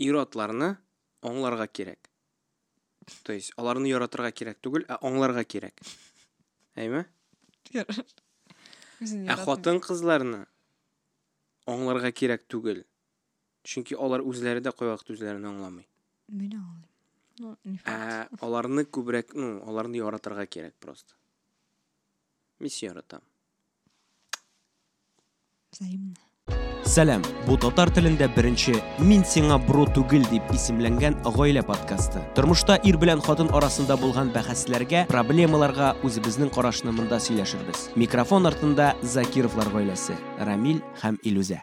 иротларны оңларга кирәк то есть аларны яратырга кирәк түгел ә оңларга кирәк әйме ә хатын кызларны оңларга кирәк түгел чөнки алар үзләре дә кайвакыт үзләрен аңламый Мен аңлыйм. Ну, не факт. ә аларны күбрәк ну аларны яратырга кирәк просто мин сине яратам Взаимно. Сәлам, бу татар телендә беренче «Мин сиңа бро түгел» дип исемләнгән гаилә подкасты. Тормышта ир белән хатын арасында булган бәхәсләргә, проблемаларга үзебезнең карашны монда сөйләшербез. Микрофон артында Закировлар гаиләсе, Рамил һәм Илүзә.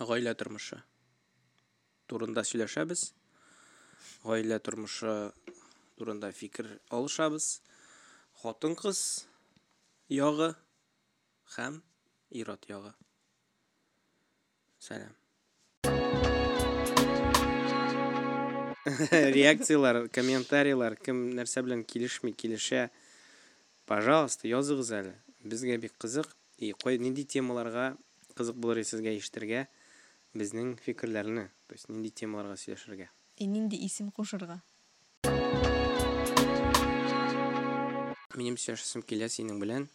гаилә тормышы турында сөйләшәбез гаилә тормышы турында фикер алышабыз хатын кыз ягы һәм ират ягы сәлам реакциялар комментарийлар кем нәрсә белән килешми килешә? Пожалуйста языгыз әле. Безгә бик кызык. И кай нинди темаларга кызык булыр сезгә ишетергә? Безнең фикерләрне то есть нинди темаларга сөйләшергә? И нинди исем кушырга? минем сөйләшәсем килә синең белән.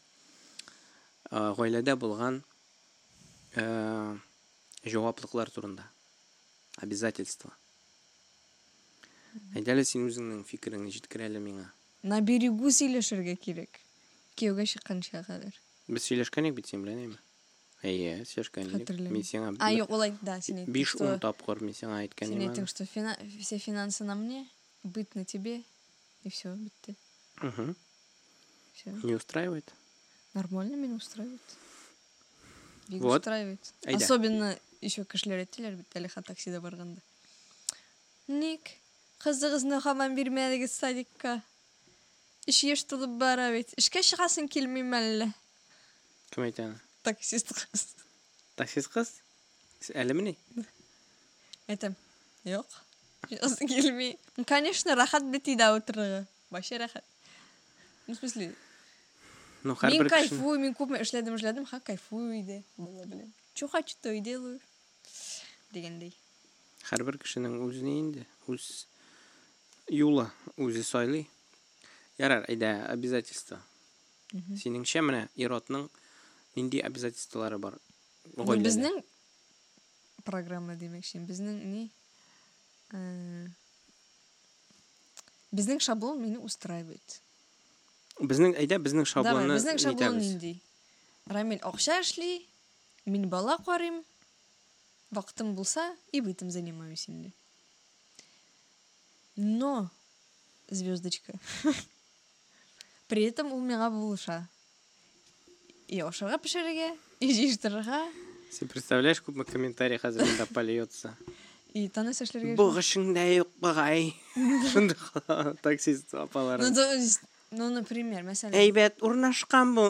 Ә, гаиләдә булган ә, javobliqlar turinda обязательства aytaylik sen o'zingning fikringni jitkiray menga на берегу сөйлешерге керек күйеуге шыққанша қадір біз сөйлешкен едік бүйтсем білмеймін иә сөйлешкен едік мен саған а жоқ ол айтты да сен айттың беш он тапқыр мен саған айтқан сен айттың что все финансы на мне быт на тебе и все бітті мхм все не устраивает? Нормально меня устраивает. Вот. устраивает. Особенно еще кешеләр әйттеләр бит әле таксида барганда. Ник кызыгызны һаман бирмәдегез садикка? Иш еш тулып бара бит. Эшкә чыгасың килмим әллә? кем әйтә аны Таксист кыз. таксист кыз әлеме ни Әйтәм. Юк. Чыгасың килми. Конечно, рахат бит өйдә утырырга. Вообще рахат. Ну, в смысле, ну Мин һәрбер кешенең кайфую, мин күпме эшләдем, эшләдем, һәм кайфую иде. Белән. Чё хочу, то и делаю. Дигәндәй. һәрбер кешенең үзенә инде үз юлы үзе сайлый ярар әйдә обязательство синеңчә менә иратның нинди обязательстволары бар гаиләдә? безнең программа демәкче, безнең ни? Э, Безнең шаблон мине устраивает. безнең әйдә безнең Давай, шаблонны безнең шаблон нитәбез. нинди? Рамил акча эшли, мин бала карыйм, вакытым булса, и бытым занимаюсь инде. Но, звездочка, при этом ул миңа булыша. И ашарга пешерергә, и җыештырырга, син представляешь күпме комментарий хәзер монда польется и таны эшләргә. бугышыңда юк багай таксист Ну, апаларын то есть, ну, например, мәсәлән, әйбәт урнашкан бу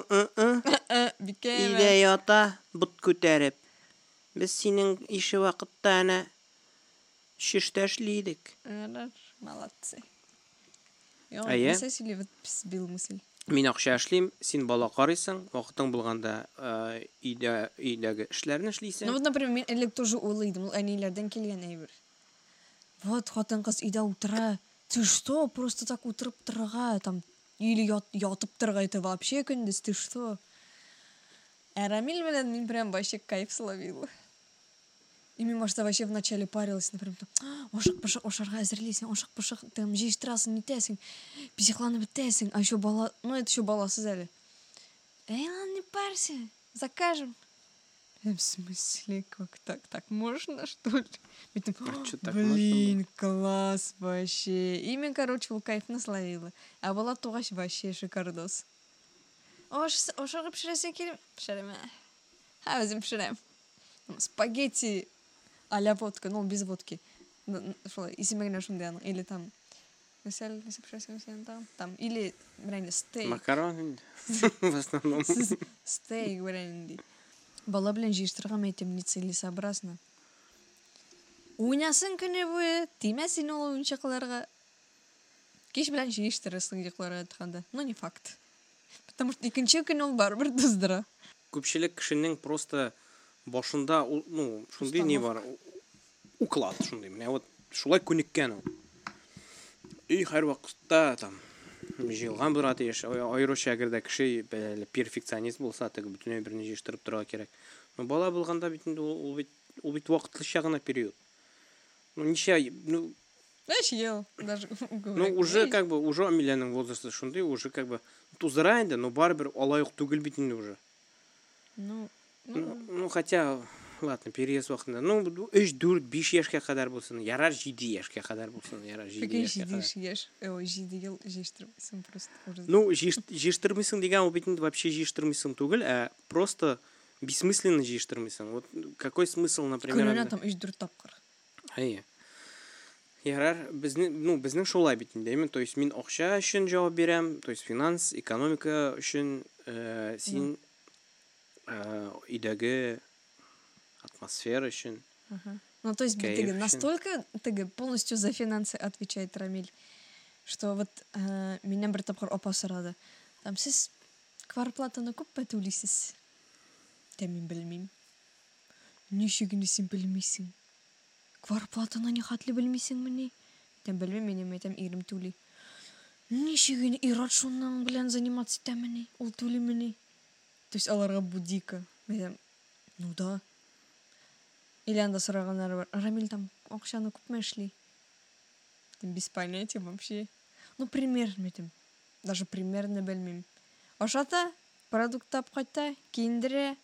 бикә Өйдә ята, бут күтәреп. Без синең ише вакытта әнә шиштә эшлидек. Ярар, молодцы. Әйе. мысль или вот сбил мысль. Мин акча эшлим, син бала карыйсың, вакытың булганда э, өйдә өйдәге эшләрне эшлисең. Ну вот, например, мен элек тоже уйлыйдым, ул әниләрдән әйбер. Вот, хатын кыз өйдә утыра. Ты что, просто так утырып торырга, там, или ят, ятып торырга, это вообще көндез, ты что? Ә Рамиль белән мин прям вообще кайф словила. И мин башта вообще вначале парилась, например, там, «А, ашык пышык ашарга әзерлисең, ашык пышык там җыештырасың, нитәсең, психланып бетәсең, а еще бала, ну это еще баласыз әле. Эй, ладно, не парься, закажем. Я в смысле, как так? Так можно, что ли? Я там, А чё так Блин, класс вообще. Имя, короче, ул кайф словила. А была тугач вообще шикардос. Ош, ошогы пішіресің келем? Пішірем. Ha, өзім пішірем. Спагетти а-ля водка, ну, без водки. Исемегіне шундай аны. Или там, там? Или, бірәне, стейк. Макарон инде. в основном. Стейк бренди. Бала белән җыештырган әйтем нецелесообразно. Уйнасын көне буе, тимәсен ул уенчыкларга. Кич белән җыештырырсың йокларга ятканда. Ну, не факт. Потому что икенче көн ул барыбер туздыра. Күпчелек кешенең просто башында ну, шундый ни бар. Уклад шундый. Менә вот шулай күнеккән ул и һәр вакытта там җыелган булырга тиеш аеруча әгәр дә кеше перфекционист булса теге бөтенләй берни җыештырып торырга кирәк но бала булганда бит инде ул ул бит ул бит вакытлыча гына период ну ничә ну Знаешь, ел даже. ну уже как бы уже амилянең возрасты шундый уже как бы тузыра инде но барыбер алай ук түгел бит инде уже Ну, ну, ну хотя ладно переезд вакытында ну өч дүрт биш яшькә кадәр булсын ярар җиде яшькә кадәр булсын ярар жиди ел, жештірмейсің просто. ну дигән ул бит инде вообще җыештырмыйсың түгел ә просто бессмысленно җыештырмыйсың вот какой смысл например анда- там өч дүрт тапкыр. әйе ярар безнең ну безнең шулай әйме то есть мин акча өчен җавап бирәм то есть финанс экономика өчен э, син э, өйдәге атмосфера өчен Ну, то есть, Кайф ты очень. настолько ты полностью за финансы отвечает Рамиль, что вот э, меня бір тапқыр опа сұрады. Там сіз кварплатаны көп пе төлейсіз? Там мен білмеймін. Нешегіне сен білмейсің? Кварплатаны не хатлы білмейсің міне? Там білмеймін, мен айтам ирім төлей. Нешегіне ират шоннан білән заниматься етеміне? Ол төлей міне? То есть аларға бұл дико. Мен ну да. Или анда сұрағандар бар. Рамиль там ақшаны эшлей? Там без понятия вообще. Ну, примерно айтам. Даже примерно білмеймін. Ашата, продукт тапқайта, киіндіре,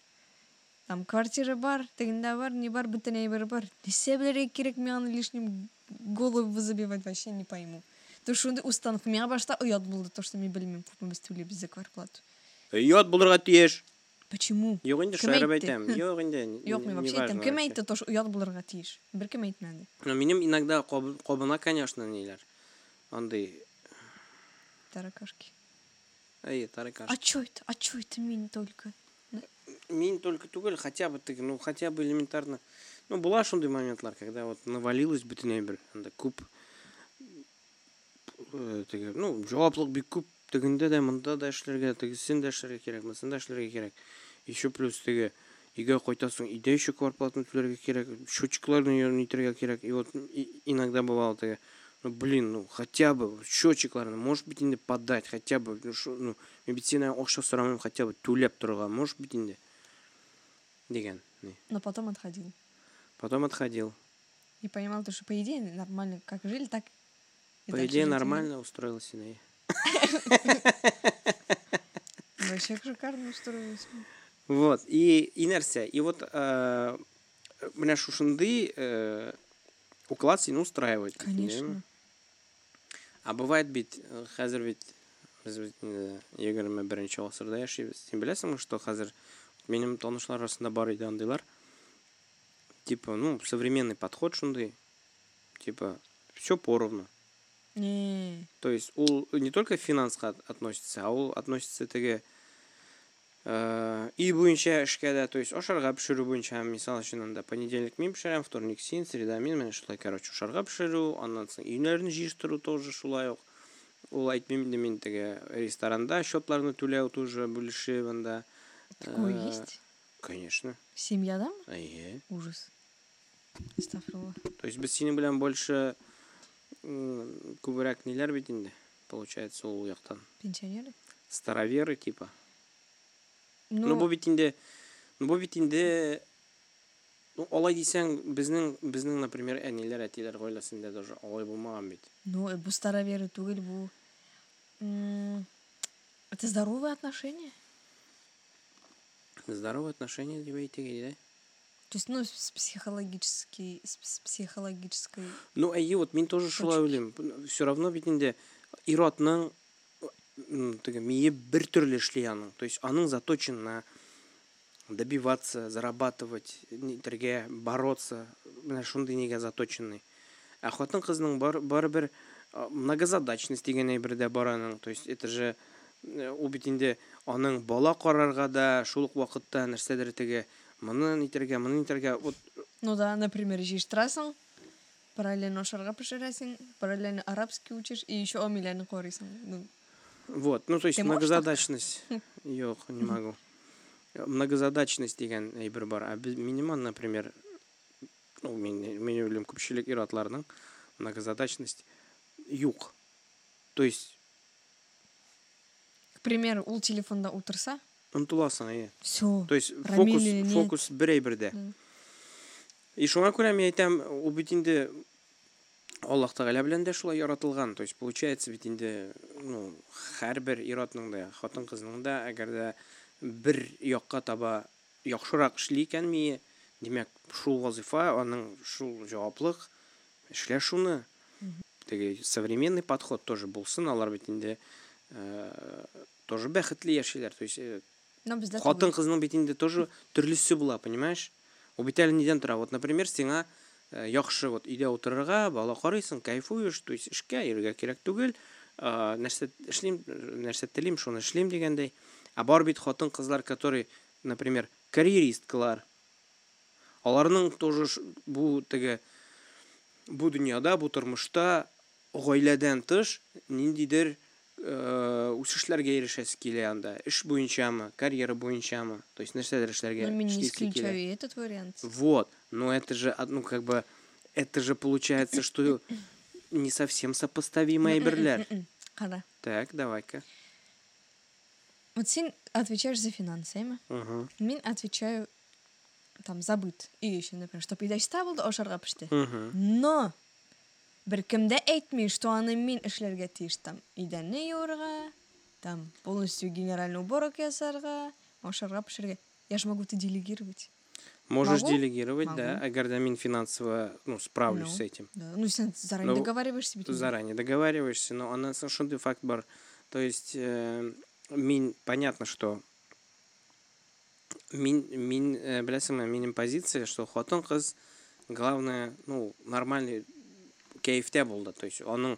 там квартира бар, тегінде бар, не бар, бүтін әйбір бар. Несе білерге керек мен лишним голову забивать вообще не пойму. То что ондай установ. Миңа башта ұят болды, то что мен білмеймін, күпме біз төлейбіз за кварплату. ұят болырға тиеш. Почему? Жоқ енді шайрап айтамын жоқ енді жоқ мен вообще айтамын кім айтты то что ұят болырға тиіш бір кім айтмады Ну миним. иногда қобына конечно нелер андай таракашки. Эй таракашки. А че это? А че это мен только? Ну, мен только түгел хотя бы ты ну хотя бы элементарно. Ну была шундай моментлар когда вот навалилась бүтүнөй бир андай көп э, ну жооплук бик көп тігінде де мында да ішлерге тігісін де ішлерге керек мысын да ішлерге керек. Еще плюс теге үйге қойтасың үйде еще квартплатаны төлерге керек счетчикларды неттерге керек. И вот иногда бывало теге ну блин ну хотя бы счетчикларны может быть енді подать хотя бы ну, шо, ну медицина ақша сұрамаймын хотя бы төлеп тұрға может быть енді деген но потом отходил. Потом отходил. И понимал то что по идее нормально как жили так по идее нормально устроилась и ну, вообще шикарно устроился Вот, и инерция. И вот э, меня шушенды э, уклад сені устраивает. Конечно. А бывает бить э, хазер ведь бит, егерме бірінші ғасырда яшейбіз. Сен білесің что хазір менің танушылар арасында бар еді андайлар типа ну современный подход шунды типа все поровну Не, То есть ул не только финансқа от- относится, а ул относится теге э, үй эшкә дә, то есть ашарга пешерү буенча, мисал өчен анда понедельник мин пешерәм, вторник син, среда мин, менә шулай, короче, ашарга пешерү, аннан соң өйләрне җыештыру тоже шулай әйтмим инде мин теге ресторанда счетларны түләү тоже бүлешеп анда. такое Э, есть? Конечно. Семья, да? Әйе. Ужас. То есть без синең белән больше көбірек не бит получается ол жақтан пенсионеры? Староверы типа. Ну, ну бұл бит енді бұл бит енді ну олай десең біздің біздің например әнелер әтелер ғойласында даже олай болмаған бит ну э, бұл староверы түгіл бұл это здоровые отношения? Здоровые отношения деп әйтеке дейді то есть, ну, с психологической, с психологической... Ну, әйе, вот мин тоже шулай уйлыйм. Все равно бит инде ир-атның м, теге мие бер төрле эшли аның. То есть аның заточен на добиваться, зарабатывать, нитәргә, бороться. Менә шундый нигә заточенный. Ә хатын кызның бар барыбер а, многозадачность дигән әйбер дә бар аның. То есть это же э, ул бит инде аның бала карарга да шул ук вакытта нәрсәдер теге мыны нитерге мыны нитерге вот э, ну да например жыйыштырасың параллельно ошолорго пиширасың параллельно арабский учишь и еще омиляни корисың ну. вот ну то есть многозадачность. жок хм. не могу. Многозадачность деген әйбер э, бар а биз миниман например ну мен мен ойлойм көпчүлүк ир атлардын многозадачность юк то есть к примеру ул телефондо отурса ұмтыласың иә все то есть фокус фокус бірей бірде и шуңа күрә мен әйтәм ул бит инде аллаһ тәғәлә белән дә шулай яратылган. То есть получается бит инде ну һәрбер ир-атның да хатын кызның да әгәр дә бер якка таба яхшырак эшли икән мие димәк шул вазифа аның шул җаваплык эшлә шуны. Теге современный подход тоже булсын алар бит инде э, тоже бәхетле яшиләр. То есть кызның бит инде тоже төрлесе була понимаешь? Әле нидән тора вот например сиңа э, яхшы вот өйдә утырырга бала карыйсың кайфуешь то есть эшкә йөрергә кирәк түгел э, нәрсә эшлим нәрсә телим шуны эшлим дигәндәй а бар бит хатын кызлар которые например карьеристкалар. Аларның тоже бу теге бу дөньяда бу тормышта гаиләдән тыш ниндидер Э, o'sishlarga erishasiz анда. Иш bo'yichami карьера bo'yichami то есть narsalar ishlarga men не исключаю этот вариант. Вот. Но это же ну как бы это же получается что не совсем сопоставимые әйберлер ну, э, э, қара так давай ка вот сен отвечаешь за финансы эми мен отвечаю там забыт. И еще например чтобы ида ишта болды ошарға пішті но бир кимде әйтмей что аны мен эшләргә тиеш там идәнне юырга там полностью генеральный уборок ясарга ашарга пешерге я ж могу это делегировать Можешь Могу? делегировать, да, Могу. а когда мин финансово, ну, справлюсь Ну. с этим. да. ну заранее Ну, договариваешься Ты заранее договариваешься, но она совершенно факт бар. То есть, э, мин, понятно, что мин, мин, э, беләсеңме, минем позиция, что кыз главное, ну, нормальный кәйфтә булды. То есть, аның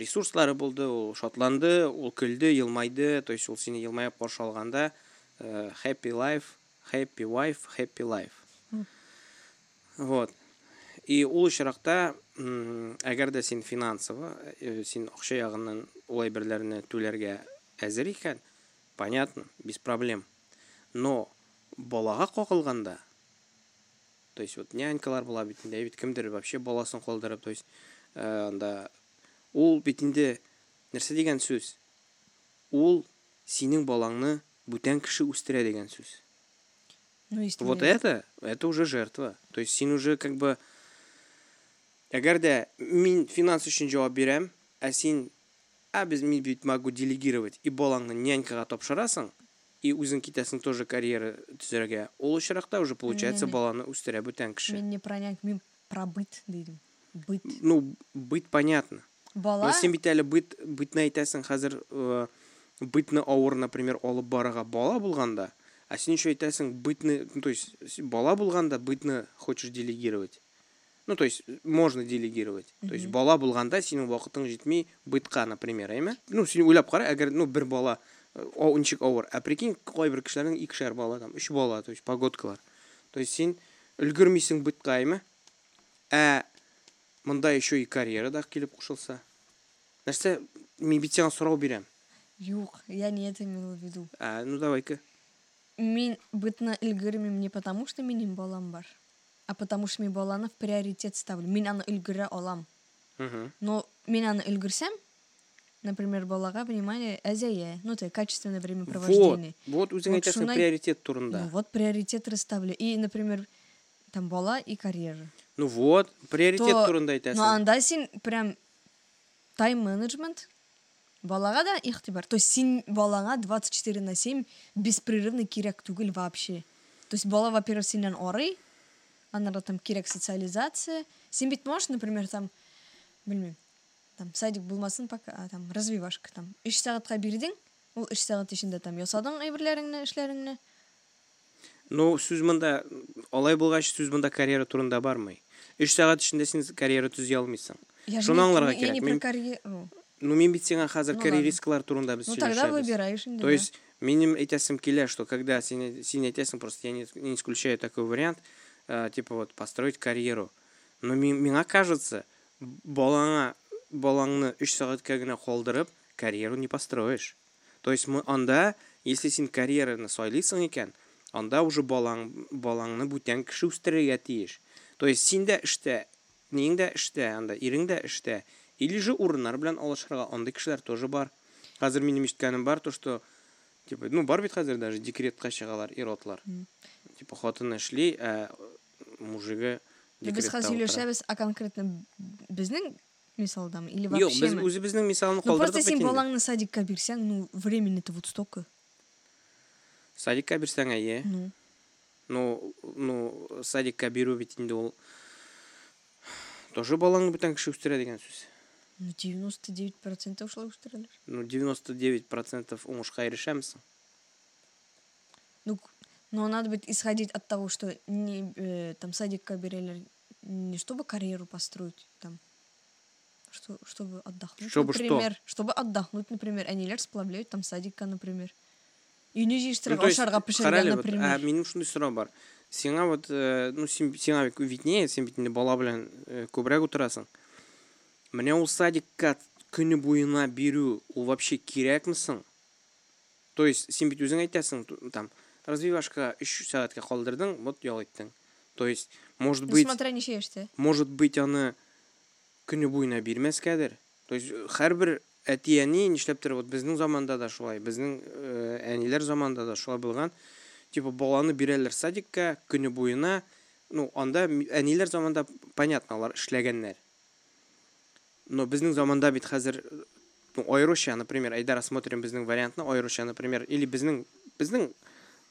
ресурслары булды, ул шатланды, ул көлде, елмайды, то есть, ул сине елмаеп каршы алганда э, happy life, happy wife, happy life. Вот. И ул очракта м, әгәр дә син финансово, э, син акча ягыннан улай берләрне түләргә әзер икән, понятно, без проблем. Но балага кагылганда, то есть вот нянькалар була бит инде, бит кемдер вообще баласын калдырып, то есть анда ул бит инде нәрсә дигән сүз? Ул синең балаңны бүтән кеше үстерә дигән сүз. ну Вот это, это уже жертва. То есть син уже как бы Әгәр дә мин финанс өчен җавап бирәм, ә син а без мин бит могу делегировать и балаңны нянькага тапшырасың, и үзең китәсең тоже карьера төзәргә. Ул очракта уже получается баланы үстерә бүтән кеше. мен не про няньку мен про быт дейдим быт Ну, бит понятно. бала Но син бит әле бит битне әйтәсең хәзер э, битне авыр, например, алып барырга бала булганда, а син еще әйтәсең битне, ну, то есть бала булганда битне хочешь делегировать. Ну, то есть можно делегировать. То есть бала булганда синең вакытың җитми битка, например, әйме? Ну, син уйлап кара, әгәр ну бер бала э, ничек авыр. Ә прикинь, кайбер кешеләрнең икешәр бала там, өч бала, то есть погодкалар. То есть син өлгермисең битка, әйме? Ә монда еще и карьера да килеп кушылса. Нәрсә, мин бит сиңа сорау бирәм. юк я не это имела в виду Ә, ну давай-ка. мен бытны өлгермим не потому что менин балам бар а потому что мен баланы в приоритет ставлю мен аны өлгерә алам Мгм. но мен аны өлгерсәм например балага внимание әзәя ну то качественное времяпровождение вот Вот әйтәсең шунай- приоритет турында. ну вот приоритет расставлю и например там бала и карьера Ну вот, приоритет То- турында но әйтәсең. анда син прям тайм менеджмент балага да игътибар то есть син балаңа 24 на 7 беспрерывно кирәк түгел вообще то есть бала во-первых синнән арый аннары там кирәк социализация син бит можешь например там белмим там садик булмасын пока там развивашка там өч сәгатькә бирдең ул өч сәгать эчендә там ясадың әйберләреңне эшләреңне Ну, сүз монда алай булгач сүз монда карьера турында бармый. үш сағат ішінде сен карьера түзей алмайсың. Шуны аңларға керек. мен ну мен бит саған қазір ну, карьеристкалар турында біз ну тогда выбираешь то есть менің айтасым келе что когда сен сен айтасың просто я не, исключаю такой вариант э, типа вот построить карьеру. Но миңа кажется балаңа балаңны үш сағатқа генә қолдырып карьеру не построишь. То есть мы анда если сен карьераны сайлайсың екен анда уже балаң балаңны бүтән кеше үстерергә тиеш То есть, син дә эштә нең дә эштә анда ирең дә эштә или же урыннар белән алышырга андый кешеләр тоже бар хәзер минем ишеткәнем бар то что типа ну бар бит хәзер даже декретка чыгалар иротлар типа хатыны эшли ә мужигы Без хәзер утыра. сөйләшәбез, а конкретно безнең мисалдамы или Юк, вообще? без үзебезнең мисалны Ну просто калдырдык син балаңны садикка бирсәң, ну времени-то вот столько. Садикка бирсәң әйе. Ну, но ну, ну садикка берүү бетинде ол тоже балаңды бир киши өстүрө деген сөз ну девяносто девять процентов ушулай өстүрөлөр ну девяносто девять процентов оңушка эрешемиз ну но надо быть исходить от того что не э, там садикка берелер не чтобы карьеру построить там что чтобы отдохнуть чтобы например. Что? чтобы отдохнуть например анилер сплавляют там садика например. Ашарга қарале, пешерергә, вот, например. ә, минем шундый сорау бар. Сиңа вот, э, ну, сиңа бит виднее, син бит бала белән э, күбрәк утырасың. Менә ул садикка көне буена бирү, ул вообще кирәкме соң? То есть, бит үзең әйтәсең, ту- там, развивашка 3 сәгатькә калдырдың, вот ял иттең. То есть, может быть, смотря ничә яшьтә. может быть аны көне буена бирмәскәдер. То есть һәрбер әти әни нишләптер вот безнең заманда да шулай, безнең э, әниләр заманда да шулай булган. Типа баланы бирәләр садикка көне буена. Ну, анда әниләр заманда понятно, алар эшләгәннәр. Но безнең заманда бит хәзер ну, например, әйдә рассмотрим безнең вариантны, аеруча, например, или безнең безнең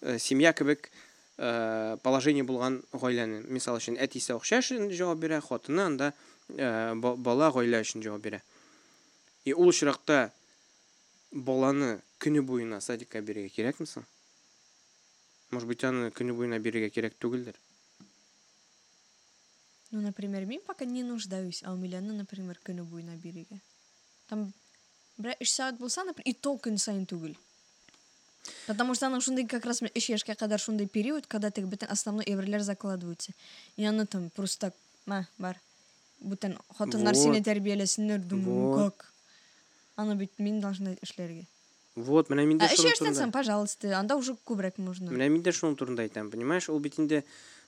э, семья кебек э, положение булган гаиләне, мисал өчен, әтисе акча өчен җавап бирә, хатыны анда ба- бала гаилә өчен җавап бирә. и ол шырақта баланы күні бойына садикқа беруге керекмісің может быть аны күні бойына беруге керек түгілдір ну например мен пока не нуждаюсь а у миляны ну, например күні бойына беруге там бірақ үш сағат болса например и то күн сайын түгіл. Потому что аның шундай как раз үш яшька қадар шундай период когда тек бүтін основной эбрелер закладываются. И аны там просто так, мә бар бүтін хатындар сені тәрбиелесіндер думаю «Ну, как? Аны бит мин должна эшләргә. Вот, менә мин дә А 3 шуның турында. пожалуйста, анда уже күбрәк можно. Менә мин дә шуның турында әйтәм, понимаешь? Ул бит инде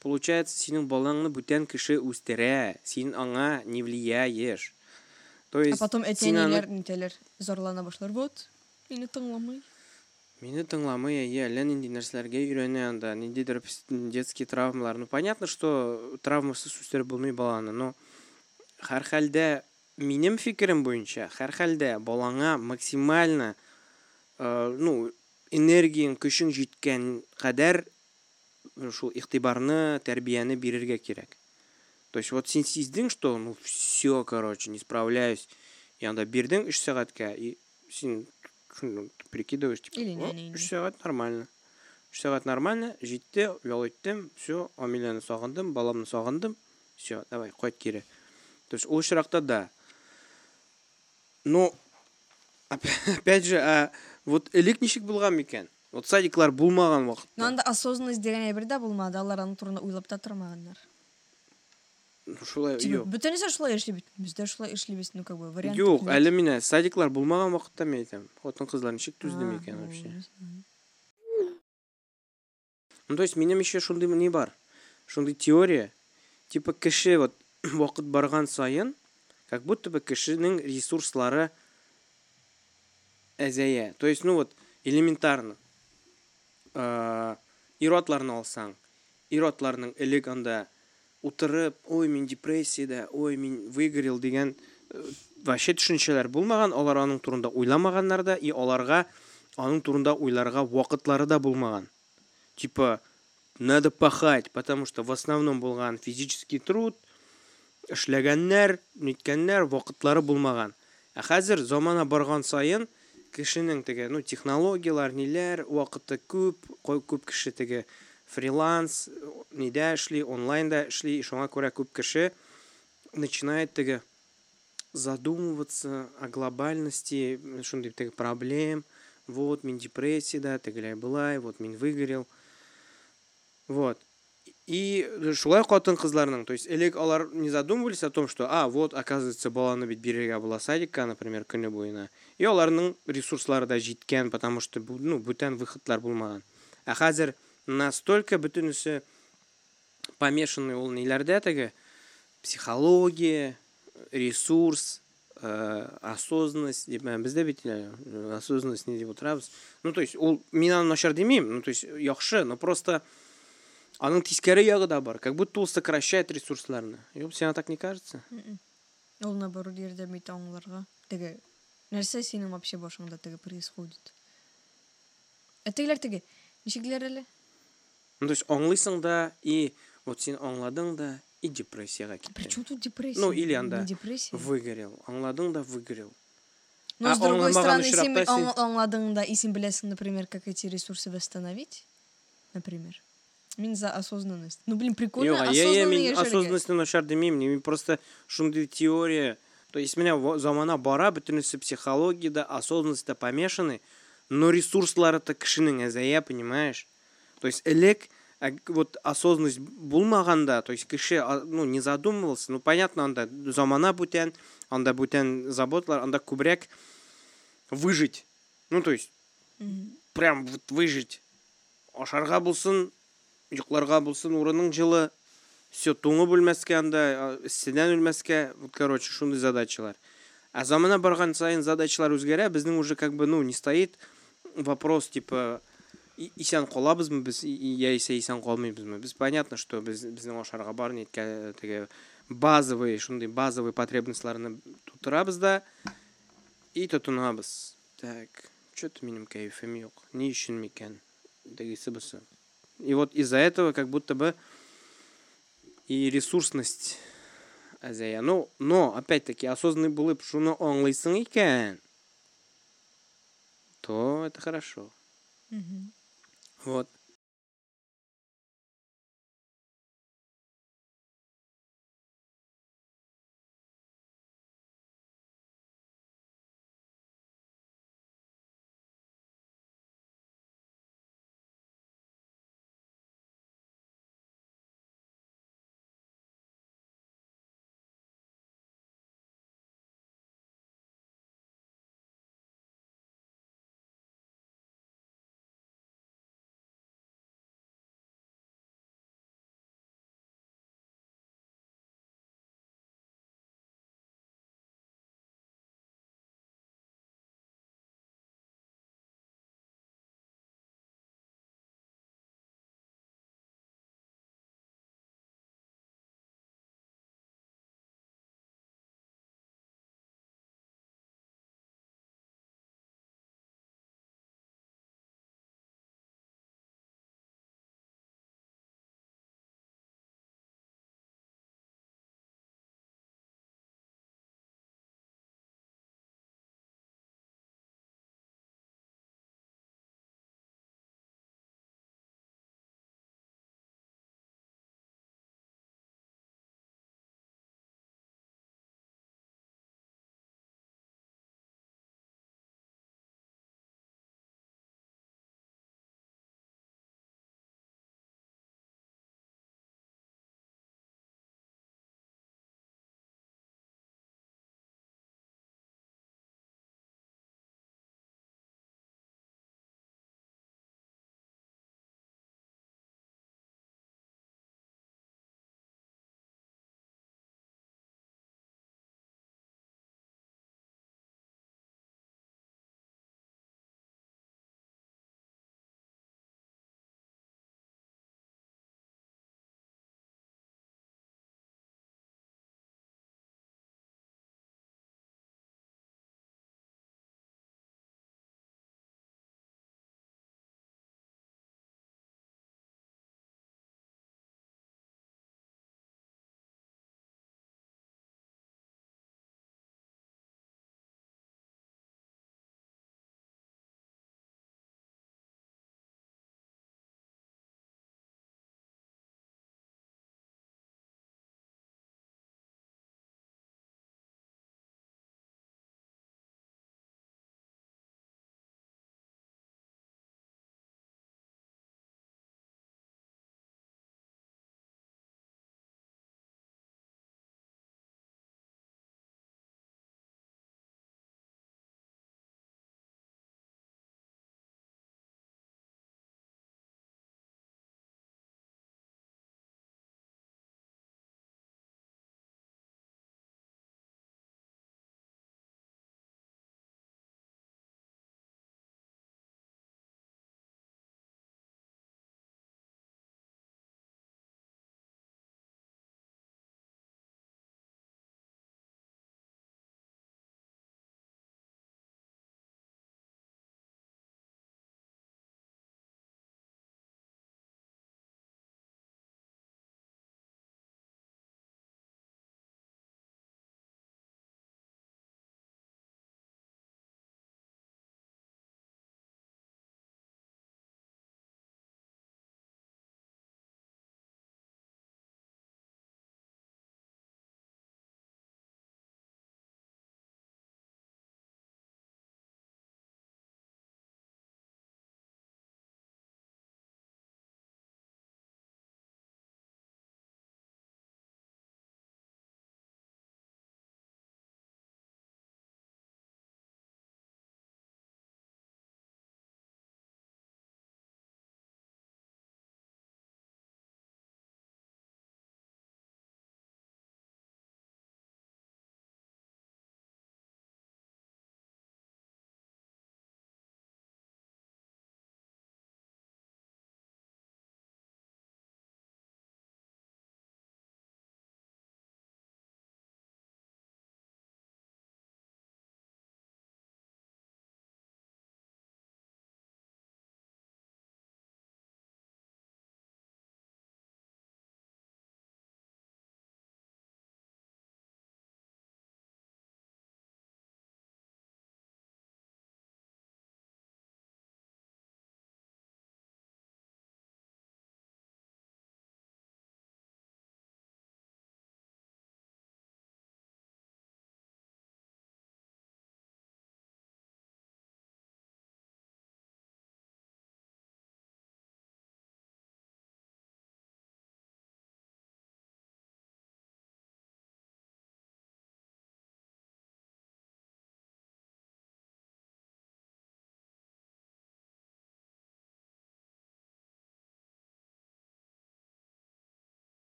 получается синең балаңны бүтән кеше үстерә, син аңа не влияешь. То А есть потом син аны- әтәниләр нитәләр, зарлана башлар. Вот, мине тыңламый. Мине тыңламый, әйе, әллә нинди нәрсәләргә өйрәнә анда, ниндидер детский травмалар. Ну, понятно, что травмасыз үстереп булмый баланы, но һәр хәлдә минем фикерем буенча, һәр хәлдә балаңа максимально э, ну, энергияң, көчең җиткән кадәр шул игътибарны, тәрбияне бирергә кирәк. То есть вот син сиздең, что ну все, короче, не справляюсь. И анда бирдең 3 сәгатькә, и шуны прикидываешь, типа, Или. 3 сәгать нормально. 3 сәгать нормально, җитте, ял иттем, все, Амиләне сагындым, баламны сагындым, все, давай, кайт кире. То есть ул очракта да. Но опя- опять же, а вот элек ничек булган микән? Вот садиклар булмаган Но вакытта. анда осознанность деген әйбер дә булмады, алар аны турында уйлап та тормаганнар. Ну, Шулай, юк. бөтенесе шулай. Без дә шулай эшлибез, ну как бы вариант. Юк, әле менә садиклар булмаган вакытта мен әйтәм. Хатын кызлар ничек түзде А, микән ну, вообще? Ну, то есть минем еще шундый не бар. Шундый теория. Типа кеше вот вакыт барган сайын, как будто бы кешенең ресурслары әзәя. То есть, ну вот, элементарно. Э, Иротларны алсаң, иротларның элек анда утырып, ой, мин депрессиядә, ой, мин выгорел дигән э, вообще төшенчәләр булмаган, алар аның турында уйламаганнар да, и аларга аның турында уйларга вакытлары да булмаган. Типа, надо пахать, потому что в основном булган физический труд, эшләгәннәр, ниткәннәр, вакытлары булмаган. Ә хәзер замана барган сайын кешенең теге, ну, технологиялар, ниләр, вакыты күп, күп кеше теге фриланс, нидә эшли, онлайнда эшли, шуңа күрә күп кеше начинает теге задумываться о глобальности, шундый теге проблем. Вот, мин депрессияда, тегеләй былай, вот мин выгорел. Вот. И шулай катын кызларның, то есть элек алар не задумывались о том, что, а, вот, оказывается, баланы бит бирергә була садикка, например, көне буена. И аларның ресурслары да җиткән, потому что, ну, бүтән выходлар булмаган. Ә хәзер настолько бөтенесе помешаны ул ниләрдә теге, психология ресурс ә, осознанность деп ә, бізде бит осознанность не деп отырабыз ну то есть ол мен аны нашар демеймін ну то есть яхшы но просто аның тескәре яғы да бар как будто ол сокращает ресурсларны Ёп, сен так не кажется. Ол наоборот ярдәм итә аңларга теге нәрсә синең вообще башыңда теге происходит. Ә тегеләр теге ничекләр әле ну то есть аңлыйсың да и вот сен аңладың да и депрессияға при киттең чем тут депрессия? Ну или анда депрессия? выгорел. Аңладың да выгорел. Но а с другой стороны сен аңладың да и сен например как эти ресурсы восстановить например мин за осознанность. Ну блин прикольно Yok, я, я, осознанно мен яшәргә. осознанностьны нашар демеймін мен просто шундай теория. То есть менә во- замана бара бөтенесе психологияда осознанностьта помешаны но ресурслары то кешенең әзәя понимаешь? То есть элек ә, вот осознанность булмаганда то есть кеше а, ну не задумывался ну понятно анда замана бүтән анда бүтән заботалар анда күбрәк выжить. Ну то есть прям вот выжить. Ашарға булсын йокларга булсын урының жылы все туңы бүлмәскә анда эсседән үлмәскә вот короче шундый задачалар. А замана барган сайын задачалар үзгәрә безнең уже как бы ну не стоит вопрос типа исән калабызмы без яисә исән калмыйбызмы? Без понятно что без безнең ашарга бар ниткә теге базовый шундый базовый потребностьларны тутырабыз да и тотынабыз. Так что-то минем кәефем юк ни өчен микән тегесе бусы и вот из-за этого как будто бы и ресурсность әзәя ну но опять-таки осознанный булып шуны аңлыйсың икән то это хорошо. Мгм. вот